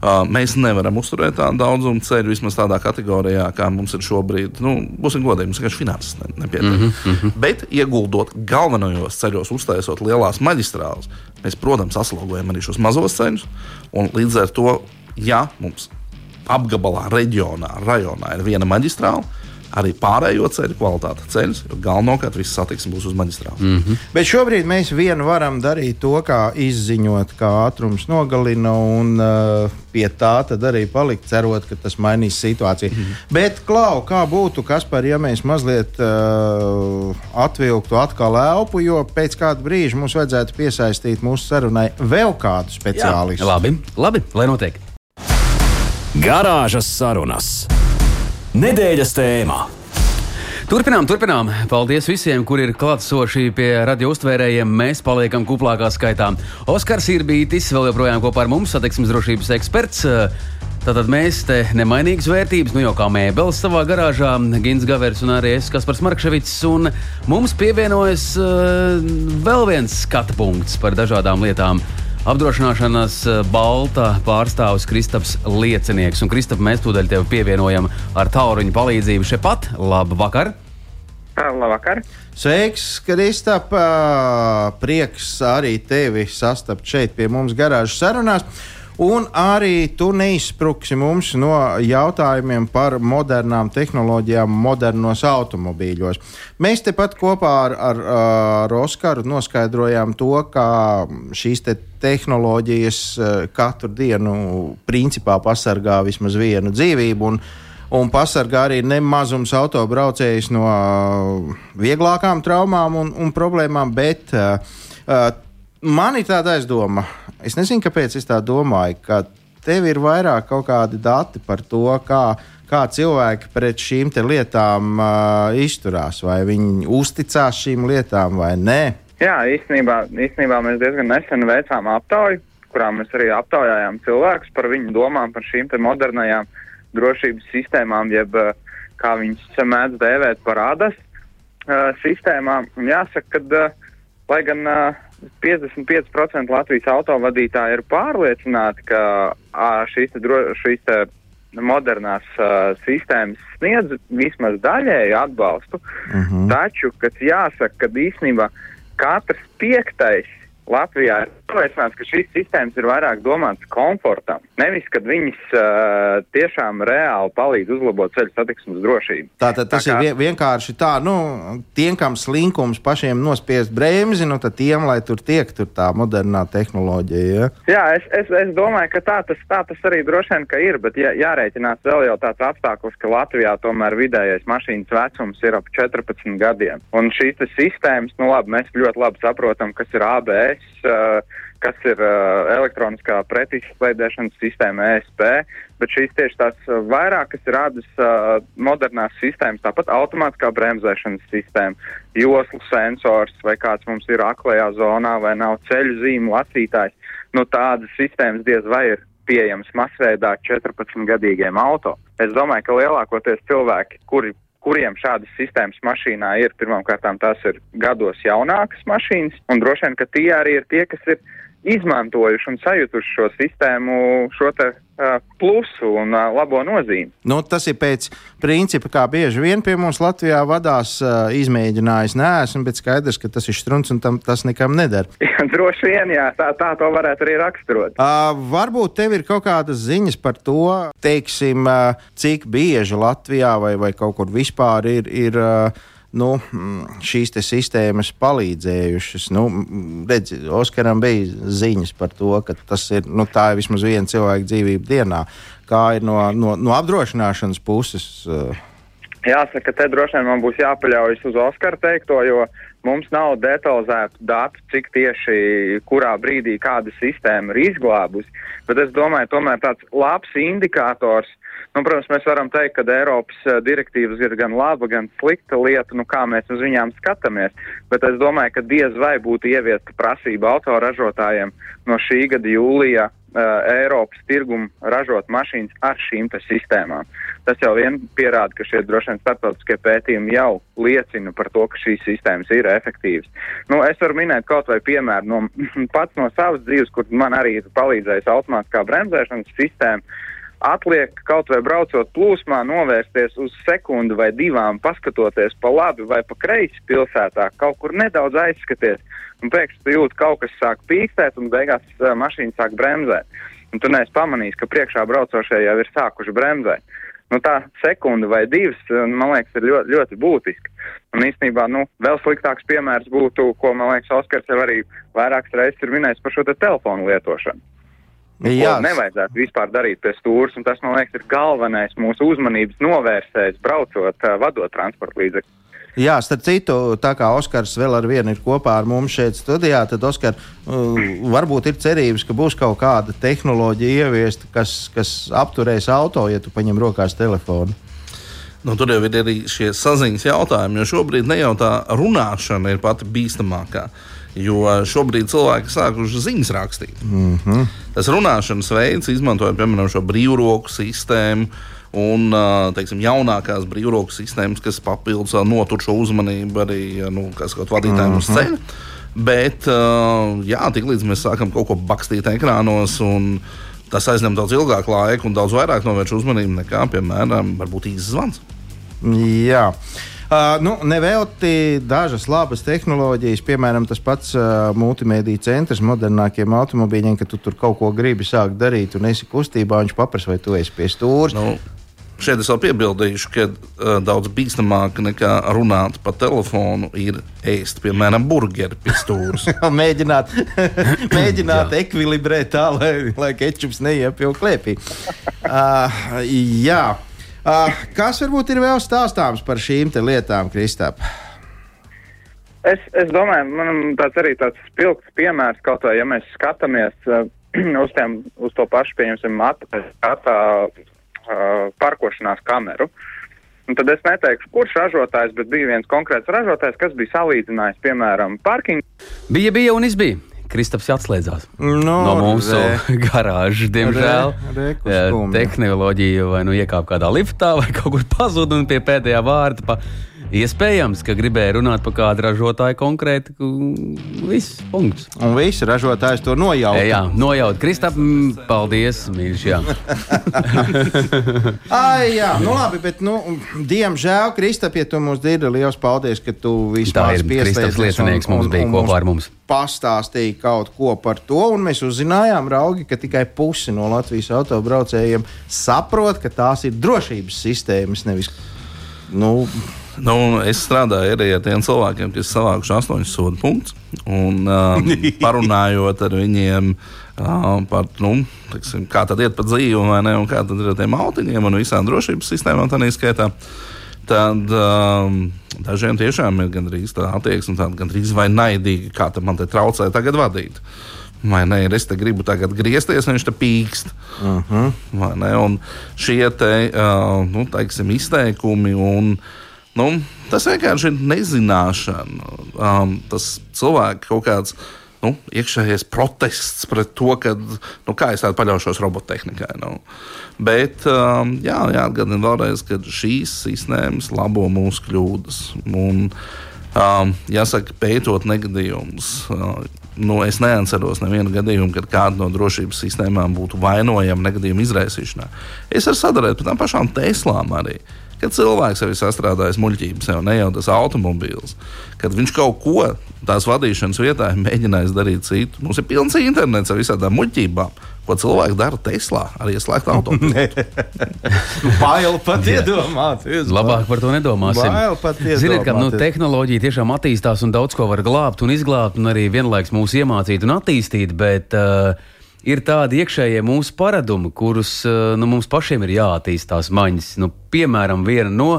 [SPEAKER 4] mēs nevaram uzturēt tādu daudzumu ceļu, vismaz tādā kategorijā, kā mums ir šobrīd. Nu, būsim godīgi, mums vienkārši finanses ne, nepietiek. Mm -hmm. Bet, ieguldot galvenajos ceļos, uztaisot lielās maģistrāles, mēs, protams, aslogojam arī šos mazos ceļus. Līdz ar to, ja mums apgabalā, reģionā, rajonā ir viena maģistrāla, arī pārējo ceļu kvalitāte ceļus, jo galvenokārt viss satiksme būs uz maģistrāles. Mm -hmm.
[SPEAKER 3] Bet šobrīd mēs vienu varam darīt to, kā izziņot, kā ātrums nogalina, un uh, pie tā arī palikt, cerot, ka tas mainīs situāciju. Mm -hmm. Bet, Klau, kā būtu, kas par, ja mēs mazliet uh, atvilktu atkal elpu, jo pēc kāda brīža mums vajadzētu piesaistīt mūsu sarunai vēl kādu speciālistu.
[SPEAKER 2] Jā, labi, labi, lai notiek.
[SPEAKER 1] Garāžas sarunas. Nedēļas tēmā.
[SPEAKER 2] Turpinām, turpinām. Paldies visiem, kur ir klātsoši pie radio uztvērējiem. Mēs paliekam kuplākā skaitā. Oskars ir bijis vēl joprojām kopā ar mums, satiksmes drošības eksperts. Tātad mēs te nemainīgas vērtības, nu jau kā mēbeles savā garāžā, Gins Gavers un arī es, Kaspars Markevits. Un mums pievienojas uh, vēl viens skatu punkts par dažādām lietām. Apdrošināšanas eh, balta pārstāvis Kristaps Liecinieks. Un, Kristap, mēs tūdaļ tevi pievienojam ar tauriņu palīdzību šeit pat. Labvakar!
[SPEAKER 5] Labvakar!
[SPEAKER 3] Sveiks, Kristap! Prieks arī tevi sastapt šeit pie mums garāžas sarunās. Un arī tu neizspruksi mums no jautājumiem par modernām tehnoloģijām, modernos automobīļos. Mēs tepat kopā ar, ar, ar Oskaru noskaidrojām to, kā šīs te tehnoloģijas katru dienu principā pasargā vismaz vienu dzīvību. Un, un pasargā arī nemazums autobraucējus no vieglākām traumām un, un problēmām, bet uh, man ir tāda aizdoma, Es nezinu, kāpēc es tā domāju, ka tev ir vairāk kaut kādi dati par to, kā, kā cilvēki pret šīm lietām uh, izturās, vai viņi uzticās šīm lietām vai nē.
[SPEAKER 5] Jā, īstenībā, īstenībā mēs diezgan nesen veicām aptauju, kurā mēs arī aptaujājām cilvēkus par viņu domām par šīm modernajām drošības sistēmām, jeb kā viņas mēdz dēvēt par ADAS uh, sistēmām. Un jāsaka, ka, uh, lai gan uh, 55% Latvijas autovadītāji ir pārliecināti, ka šīs, te, šīs te modernās uh, sistēmas sniedz vismaz daļēju atbalstu. Uh mhm. -huh. Taču, kas jāsaka, ka īstenībā katrs piektais Latvijā ir pārliecināts, ka šīs sistēmas ir vairāk domātas komfortam. Nevis, kad viņas uh, tiešām reāli palīdz uzlabot ceļu satiksmes drošību.
[SPEAKER 3] Tātad tas tā kā... ir vienkārši tā, nu, tiem, kam slinkums pašiem nospiest bremzi, nu, tad tiem, lai tur tiek tur tā modernā tehnoloģija. Ja?
[SPEAKER 5] Jā, es, es, es domāju, ka tā tas, tā tas arī droši vien ir, bet jā, jārēķinās vēl jau tāds apstākļus, ka Latvijā tomēr vidējais mašīnas vecums ir ap 14 gadiem. Un šīs sistēmas, nu labi, mēs ļoti labi saprotam, kas ir ABS ES, kas ir elektroniskā pretizslēdēšanas sistēma ESP, bet šīs tieši tās vairāk, kas ir radas modernās sistēmas, tāpat automātiskā bremzēšanas sistēma, joslu sensors vai kāds mums ir aklajā zonā vai nav ceļu zīmu lasītājs. Nu, tādas sistēmas diez vai ir pieejamas masveidā 14-gadīgiem auto. Es domāju, ka lielākoties cilvēki, kuri kuriem šādas sistēmas mašīnā ir. Pirmkārt, tās ir gados jaunākas mašīnas, un droši vien, ka tie arī ir tie, kas ir izmantojuši un sajutuši šo sistēmu, šo te, uh, plusu un uh, labo nozīmi.
[SPEAKER 3] Nu, tas ir pēc principa, kā bieži vien pie mums Latvijā vadās uh, izmēģinājis. Nē, esmu, bet skaidrs, ka tas ir strunts un tam, tas nekam neder.
[SPEAKER 5] Jā, droši vien, jā, tā, tā to varētu arī raksturot.
[SPEAKER 3] Uh, varbūt tev ir kaut kādas ziņas par to, teiksim, uh, cik bieži Latvijā vai, vai kaut kur vispār ir. ir uh, nu, šīs sistēmas palīdzējušas. Nu, redz, Oskaram bija ziņas par to, ka tas ir, nu, ir vismaz viena cilvēka dzīvība dienā. Kā ir no, no, no apdrošināšanas puses? Uh,
[SPEAKER 5] Jāsaka, te droši vien man būs jāpaļaujas uz Oskara teikto, jo mums nav detalizētu datu, cik tieši kurā brīdī kāda sistēma ir izglābusi. Bet es domāju, tomēr tāds labs indikators Nu, protams, mēs varam teikt, ka Eiropas eh, direktīvas ir gan laba, gan slikta lieta, nu, kā mēs uz viņām skatāmies. Bet es domāju, ka diez vai būtu ieviesta prasība autoražotājiem no šī gada jūlijā Eiropas tirgumu ražot mašīnas ar šīm sistēmām. Tas jau vien pierāda, ka šie droši vien starptautiskie pētījumi jau liecina par to, ka šīs sistēmas ir efektīvas. Nu, es varu minēt kaut vai piemēru no pats no savas dzīves, kur man arī ir palīdzējis automātiskā bremzēšanas sistēma. Atliek kaut vai braucot plūsmā, novērsties uz sekundi vai divām, paskatoties pa labi vai pa kreisi pilsētā, kaut kur nedaudz aizskaties, un pēkšņi tu jūti, ka kaut kas sāk pīkstēt, un beigās uh, mašīna sāk bremzēt. Un tu neesi pamanījis, ka priekšā braucošie jau ir sākuši bremzēt nu, tā sekunde vai divas, man liekas, ir ļoti, ļoti būtiski. Un īstenībā, nu, vēl sliktāks piemērs būtu, ko, man liekas, Oskars jau arī vairākas reizes ir minējis par šo te telefonu lietošanu. Jā, nevajadzētu vispār darīt pie stūres, un tas, man liekas, ir galvenais mūsu uzmanības novērsējs, braucot, vadot transporta līdzekļus.
[SPEAKER 3] Jā, starp citu, tā kā Oskars vēl ar vienu ir kopā ar mums šeit studijā, tad Oskar, uh, varbūt ir cerības, ka būs kaut kāda tehnoloģija ieviesta, kas, kas apturēs auto, ja tu paņem rokās telefonu.
[SPEAKER 4] Nu, tur jau ir arī šie saziņas jautājumi, jo šobrīd ne jau tā runāšana ir pati bīstamākā. Jo šobrīd cilvēki sākuši ziņas rakstīt. Mm -hmm. Tas runāšanas veids, izmantojot piemēram šo brīvroku sistēmu, uh, un teiksim, jaunākās brīvroku sistēmas, kas papildus notur šo uzmanību arī nu, vadītājiem mm -hmm. uz mhm. ceļa. Bet, jā, tiklīdz mēs sākam kaut ko bakstīt ekrānos, un tas aizņem daudz ilgāku laiku un daudz vairāk novērš uzmanību nekā, piemēram, īsts zvans.
[SPEAKER 3] Jā. Uh, nu, Nevelti dažas labas tehnoloģijas, piemēram, tas pats uh, multimediju centrs modernākiem automobīļiem, ka tu tur kaut ko gribi sākt darīt un esi kustībā, viņš paprasa, vai tu esi pie stūra. Nu,
[SPEAKER 4] Šeit es vēl piebildīšu, ka uh, daudz bīstamāk nekā runāt pa telefonu ir ēst, piemēram, burgeri pie stūra.
[SPEAKER 3] mēģināt mēģināt ekvilibrēt tā, lai, lai kečups neiepilk klēpī. Uh, jā. Uh, kas varbūt ir vēl stāstāms par šīm lietām, Kristap?
[SPEAKER 5] Es, es domāju, man tāds arī tāds spilgts piemērs, kaut vai ja mēs skatāmies uh, uz, tiem, uz to pašu, pieņemsim, matu, uh, parkošanās kameru. Un tad es neteikšu, kurš ražotājs, bet bija viens konkrēts ražotājs, kas bija salīdzinājis, piemēram, parkingu.
[SPEAKER 2] Bija, bija un izbija. Kristaps atslēdzās
[SPEAKER 3] no,
[SPEAKER 2] no mūsu re, garāžas. Diemžēl re, re, tehnoloģija vai nu iekāpa kādā liftā, vai kaut kur pazuda un pie pēdējā vārda. Pa Iespējams, ka gribēja runāt par kādu ražotāju konkrēti. Viss, punkts.
[SPEAKER 3] Un viss ražotājs to nojauta.
[SPEAKER 2] Jā, nojauta. Kristap, paldies, mīļš. Jā.
[SPEAKER 3] Ai, jā, nu labi, bet, nu, diemžēl, Kristap, ja tu mums dzirdi, liels paldies, ka tu vispār
[SPEAKER 2] pieslēdzies. Liecinieks mums bija kopā ar mums.
[SPEAKER 3] Pastāstīja kaut ko par to, un mēs uzzinājām, Raugi, ka tikai pusi no Latvijas autobraucējiem saprot, ka tās ir drošības sistēmas, nevis. Nu,
[SPEAKER 4] Nu, es strādāju arī ar tiem cilvēkiem, kas savākuši astoņus sodu punktus. Un um, parunājot ar viņiem uh, par to, nu, kā tad iet pa dzīvi, vai ne, un kā tad ir ar tiem autiņiem un visām drošības sistēmām, tā neskaitā. Tad um, dažiem tiešām ir gandrīz tā attieksme, tāda gandrīz vai naidīga, kā man te traucē tagad vadīt. Vai ne, es te gribu tagad griezties, viņš te pīkst. Uh -huh. Un šie te, uh, nu, teiksim, izteikumi un Nu, tas vienkārši ir nezināšana. Um, tas cilvēks kaut kāds nu, iekšējais protests pret to, ka, nu, kā es tādu paļaušos robottehnikai. Nu. Bet um, jā, jāatgādina vēlreiz, ka šīs sistēmas labo mūsu kļūdas. Un, um, jāsaka, pētot negadījumus. Uh, nu, es neatceros nevienu gadījumu, kad kāda no drošības sistēmām būtu vainojama negadījuma izraisīšanā. Es varu sadarboties ar tām pašām Teslām arī. Uh, kad cilvēks jau ir sastrādājis muļķības, jau ne jau tas automobīls, kad viņš kaut ko tās vadīšanas vietā ir mēģinājis darīt citu. Mums ir pilns internets ar visādām muļķībām. Ko cilvēki dara Teslā, arī ieslēgt automobīlu?
[SPEAKER 3] Bail pat iedomāties.
[SPEAKER 2] Labāk par to nedomāsim. Ziniet, ka nu, tehnoloģija tiešām attīstās un daudz ko var glābt un izglābt, un arī vienlaikus mūs iemācīt un attīstīt. Bet, uh, ir tādi iekšējie mūsu paradumi, kurus uh, nu, mums pašiem ir jāattīst tās maņas. Nu, piemēram, viena no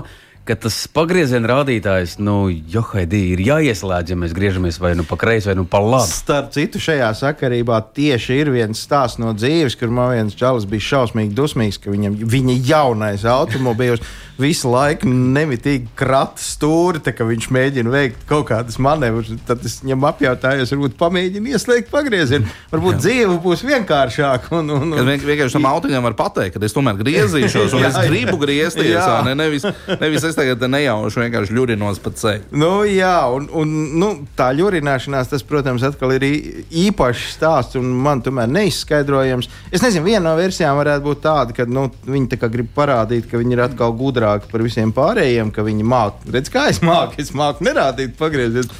[SPEAKER 2] ka tas pagrieziena rādītājs, nu, johaidī, ir jāieslēdz, ja mēs griežamies vai nu pa kreisi, vai nu pa labi.
[SPEAKER 3] Starp citu, šajā sakarībā tieši ir viens stāsts no dzīves, kur man viens čalis bija šausmīgi dusmīgs, ka viņam viņa jaunais automobīls visu laiku nemitīgi krata stūri, tā, ka viņš mēģina veikt kaut kādas manevrus. Tad es viņam apjautāju, varbūt pamēģinu ieslēgt pagriezienu. Varbūt jā, dzīve būs vienkāršāka. Un, un, un...
[SPEAKER 4] Kad vien- vienkārši tam autoņam var pateikt, ka es tomēr griezīšos, un
[SPEAKER 3] Jā,
[SPEAKER 4] es gribu griezties.
[SPEAKER 3] Jā.
[SPEAKER 4] Ne? Nevis, nevis es tagad nejauši vienkārši ļurinos pa ceļu.
[SPEAKER 3] Nu, jā, un, un nu, tā ļurināšanās, tas, protams, atkal ir īpašs stāsts, un man tomēr neizskaidrojams. Es nezinu, viena no versijām varētu būt tāda, ka nu, viņi tā kā grib parādīt, ka viņi ir atkal gudrāki par visiem pārējiem, ka viņi māca. Redz, kā es māku, es māku nerādīt pagrieziet.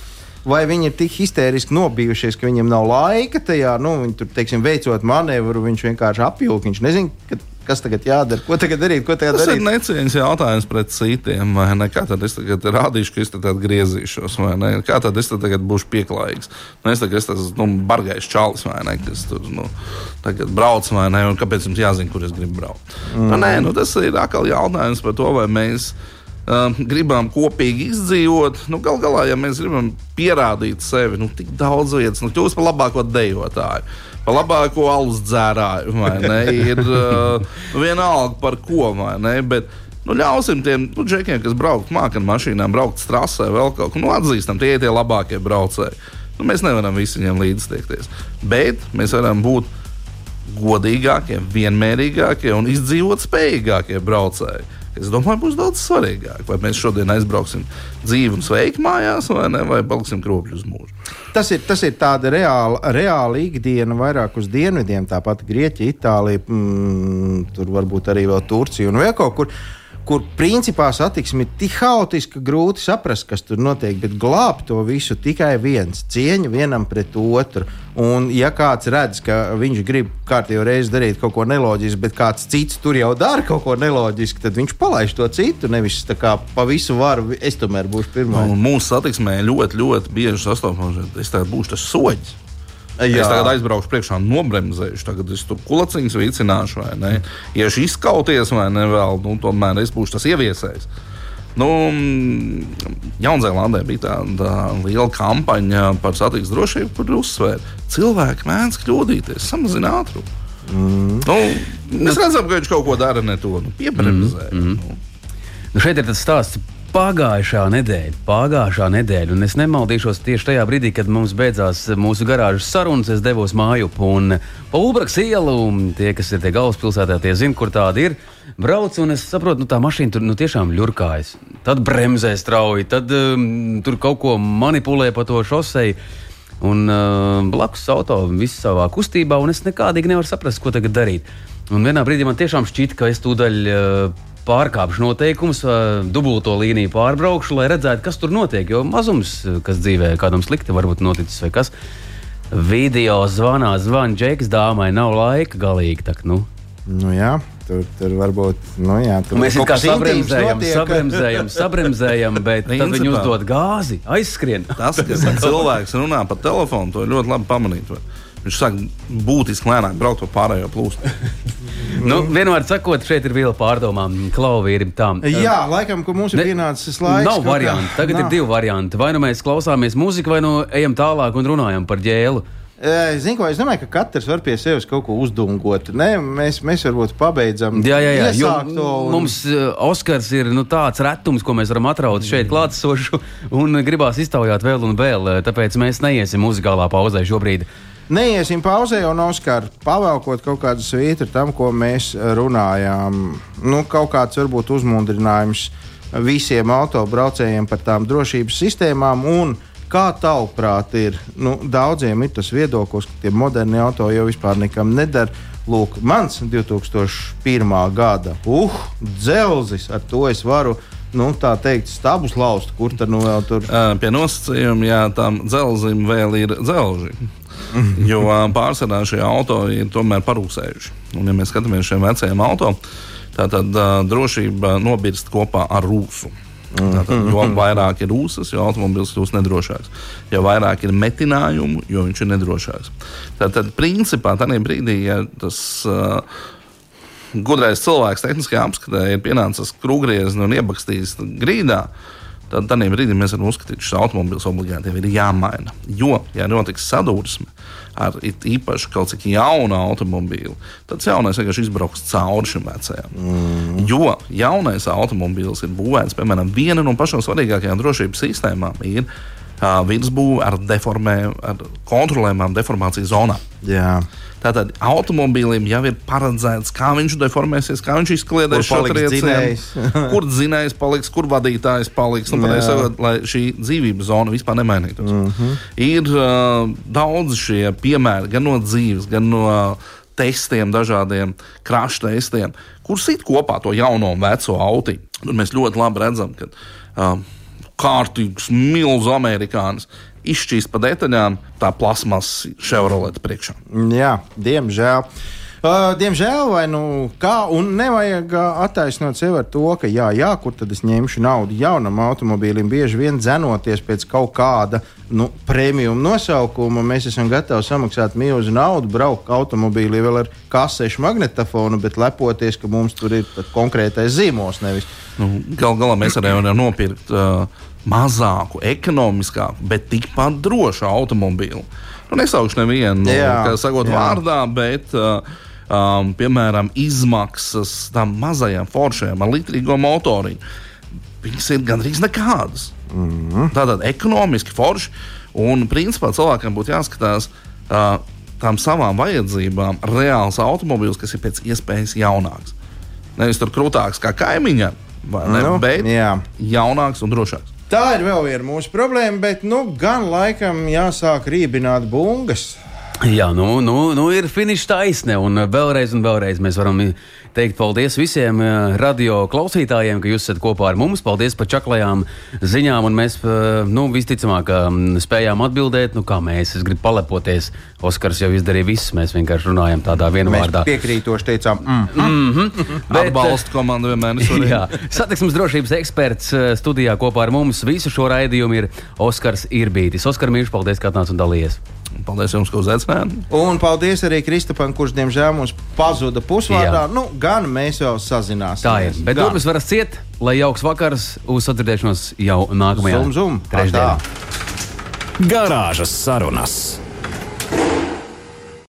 [SPEAKER 3] Vai viņi ir tik histēriski nobijušies, ka viņiem nav laika tajā, nu, viņi tur, teiksim, veicot manevru, viņš vienkārši apjūka. Viņš nezina, ka, kas tagad jādara, ko tagad darīt, ko tagad
[SPEAKER 4] Tas ir
[SPEAKER 3] darīt.
[SPEAKER 4] necieņas jautājums pret citiem. Kā tad es tagad rādīšu, ka es te tad griezīšos, vai ne? Kā tad es tagad būšu pieklājīgs? Nu, es tagad esmu tas nu, bargais čalis, vai ne? Kas tur nu, tagad brauc, vai ne? Un kāpēc jums jāzina, kur es gribu braukt? Mm. Nu, nē, nu, tas ir atkal jautājums par to, vai mēs. Um, gribam kopīgi izdzīvot. Nu, Galu galā, ja mēs gribam pierādīt sevi, nu, tik daudz vietas, nu, kļūst par labāko dejotāju, par labāko alus dzērāju, vai ne? Ir uh, vienalga par ko, vai ne? Bet, Nu, ļausim tiem nu, džekiem, kas brauc māksliniekam, ar mašīnām, braukt strasē, vēl kaut ko nu, atzīstam, tie ir tie labākie braucēji. Nu, mēs nevaram visi viņiem līdztiekties. Bet mēs varam būt godīgākie, vienmērīgākie un izdzīvot spējīgākie braucēji. Es domāju, būs daudz svarīgāk, vai mēs šodien aizbrauksim dzīvi un sveiki mājās, vai, ne, vai paliksim kropļi uz mūžu.
[SPEAKER 3] Tas ir, tas ir tāda reāla, reāla ikdiena vairāk uz dienvidiem, tāpat Grieķija, Itālija, mm, tur varbūt arī vēl Turcija un vēl kaut kur. Kur principā satiksme ir tik haotiska, ka grūti saprast, kas tur notiek. Bet glābt to visu tikai viens - cieņa vienam pret otru. Un, ja kāds redz, ka viņš grib kārtīgi reizi darīt kaut ko neloģisku, bet kāds cits tur jau dara kaut ko neloģisku, tad viņš palaiž to citu. Nevis tā kā pa visu varu, es tomēr būšu pirmais.
[SPEAKER 4] Un mūsu satiksmē ļoti, ļoti bieži sastopams, es tagad būšu tas soļs. Es tagad aizbraukšu priekšā, nobremzēšu, tagad es tur kulaciņus vicināšu, vai ne? Ja es izkauties, vai ne, vēl, nu, tomēr es būšu tas ieviesējs. Nu, mm, Jaunzēlandē bija tāda liela kampaņa par satiksmes drošību, kur uzsvēra, ka cilvēki mēdz kļūdīties, samazina ātrumu. Mm. Nu, mēs redzam, ka viņš kaut ko dara ne to, nu, piebremzē. Mm. Nu.
[SPEAKER 2] Nu, šeit ir tas stāsts. Pagājušā nedēļa, pagājušā nedēļa, un es nemaldīšos tieši tajā brīdī, kad mums beidzās mūsu garāžas sarunas. Es devos mājup un pa Ulbraks ielu. Tie, kas ir tie galvaspilsētā, tie zina, kur tāda ir. Braucu, un es saprotu, nu, tā mašīna tur nu, tiešām ļurkājas. Tad bremzē strauji, tad um, tur kaut ko manipulē pa to šoseju. Un uh, blakus auto viss savā kustībā, un es nekādīgi nevaru saprast, ko tagad darīt. Un vienā brīdī man tiešām šķita, ka es tūdaļ uh, pārkāpšu noteikumus, dubulto līniju pārbraukšu, lai redzētu, kas tur notiek. Jo mazums, kas dzīvē kādam slikti varbūt noticis vai kas. Video zvanā, zvana džeks, dāmai nav laika galīgi. Tak, nu.
[SPEAKER 3] Nu, jā, tur, tur varbūt nu, jā, tur
[SPEAKER 2] Mēs kā
[SPEAKER 3] kas
[SPEAKER 2] sabremzējam, sabremzējam, sabremzējam, bet tad viņi uzdod gāzi, aizskrien.
[SPEAKER 4] Tas, ka cilvēks runā pa telefonu, to ir ļoti labi pamanīt. vai. Viņš sāk būtiski lēnāk braukt pa pārējo plūstu.
[SPEAKER 2] Nu, vienmēr sakot, šeit ir viela pārdomām. Klauvīri tā.
[SPEAKER 3] Jā, laikam, ka mums ir
[SPEAKER 2] Ne-
[SPEAKER 3] pienācis laiks.
[SPEAKER 2] Nav variantu. Tagad
[SPEAKER 3] Nav.
[SPEAKER 2] ir divi varianti. Vai nu mēs klausāmies mūziku, vai nu ejam tālāk un runājam par ģēlu.
[SPEAKER 3] Zinu, ko es domāju, ka katrs var pie sevis kaut ko uzdungot. Nē, mēs, mēs varbūt pabeidzam.
[SPEAKER 2] Jā, jā, jā. Jo
[SPEAKER 3] un-
[SPEAKER 2] mums Oskars ir nu, tāds retums, ko mēs varam atraut šeit klātesošu, un gribās iztaujāt vēl un vēl. Tāpēc mēs neiesim muzikālā pauzē šobrīd.
[SPEAKER 3] Neiesim pauzē, un Oskar, pavēlkot kaut kādu svītru tam, ko mēs runājām. Nu, kaut kāds varbūt uzmundrinājums visiem autobraucējiem par tām drošības sistēmām. Kā tavuprāt, ir nu, daudziem ir tas viedoklis, ka tie moderni auto jau vispār nekam nedara. Lūk, mans 2001. gada uh, dzelzis, ar to es varu. Nu, tā teikt, stabus laust, kur tad nu vēl tur
[SPEAKER 4] Pie nosacījuma, ja tam dzelzim vēl ir dzelži. Jo pārsvarā šie auto ir tomēr parūsējuši. Un, ja mēs skatāmies šiem vecajiem auto, tad drošība nobirst kopā ar rūsu. Tātad, jo vairāk ir rūsas, jo automobilis kļūst nedrošāks. Jo vairāk ir metinājumu, jo viņš ir nedrošāks. Tātad, principā, tajā brīdī, ja tas uh, gudrais cilvēks tehniskajā apskatē ir pienācis krūgriezni un iebakstījis grīdā, tad tādā brīdī mēs varam uzskatīt, ka šis automobilis obligāti ir jāmaina. Jo, ja notiks sadursme ar īpaši kaut cik jaunu automobīlu, tad tas jaunais vienkārši izbrauks cauri šim vecajam. Mm. Jo jaunais automobilis ir būvēts, piemēram, viena no pašām svarīgākajām drošības sistēmām ir uh, virsbūve ar, deformē, ar kontrolējumām deformācijas zonām.
[SPEAKER 3] Jā.
[SPEAKER 4] Tātad automobīlim jau ir paredzēts, kā viņš deformēsies, kā viņš izkliedēs šo triecienu, kur dzinējs paliks, kur vadītājs paliks. Nu, sakot, lai šī dzīvības zona vispār nemainītos. Mm -hmm. Ir uh, daudz šie piemēri gan no dzīves, gan no uh, testiem, dažādiem krāšņa testiem, kurus it kopā to jauno un veco auto. Tur mēs ļoti labi redzam, ka uh, kārtīgs, milzīgs amerikānis izšķīst pa detaļām tā plasmas Chevrolet priekšā.
[SPEAKER 3] Jā, diemžēl. Uh, diemžēl, vai nu kā, un nevajag uh, attaisnot sevi ar to, ka, jā, jā, kur tad es ņemšu naudu jaunam automobīlim, bieži vien dzenoties pēc kaut kāda nu, prēmijuma nosaukuma. Mēs esam gatavi samaksāt milzu naudu, braukt automobīlī vēl ar kasešu magnetofonu, bet lepoties, ka mums tur ir konkrētais zīmols. Nevis.
[SPEAKER 4] Nu, Galu galā mēs arī varam nopirkt uh, mazāku, ekonomiskāku, bet tikpat drošu automobīlu. Nu, nesaukšu nevienu, kā sakot,
[SPEAKER 3] jā.
[SPEAKER 4] vārdā, bet, uh, um, piemēram, izmaksas tam mazajam foršajam ar litrīgo motoriņu. Viņas ir gandrīz nekādas. Mm. -hmm. Tātad ekonomiski forši. Un principā cilvēkam būtu jāskatās uh, tām savām vajadzībām reāls automobīls, kas ir pēc iespējas jaunāks. Nevis tur krūtāks kā kaimiņam, vai ne?
[SPEAKER 3] Nu,
[SPEAKER 4] bet
[SPEAKER 3] jā.
[SPEAKER 4] jaunāks un drošāks.
[SPEAKER 3] Tā ir vēl viena mūsu problēma, bet nu, gan laikam jāsāk rībināt bungas.
[SPEAKER 2] Jā, nu, nu, nu ir finiša taisne. Un vēlreiz, un vēlreiz mēs varam teikt paldies visiem eh, radio klausītājiem, ka jūs esat kopā ar mums. Paldies par čaklajām ziņām. Un mēs eh, nu, visticamāk mm, spējām atbildēt, nu, kā mēs. Es gribu palepoties. Oskars jau izdarīja visu. Mēs vienkārši runājam tādā vienā
[SPEAKER 3] Mēs piekrītoši teicām, mm.
[SPEAKER 2] Bet,
[SPEAKER 4] Atbalsta komandu vienmēr.
[SPEAKER 2] Jā, satiksmes drošības eksperts eh, studijā kopā ar mums visu šo raidījumu ir Oskars Irbītis. Oskar Mīļš, paldies, ka atnāc un dalījies.
[SPEAKER 4] Paldies jums, ka uzaicinājāt.
[SPEAKER 3] Un paldies arī Kristupam, kurš diemžēl mums pazuda pusvārdā.
[SPEAKER 2] Jā.
[SPEAKER 3] Nu, gan mēs vēl sazināmies.
[SPEAKER 2] Tā ir. Bet durvis varat ciet, lai jauks vakars uz sadzirdēšanos jau nākamajā
[SPEAKER 3] Zum, zum.
[SPEAKER 2] trešdienā.
[SPEAKER 1] Garāžas sarunas.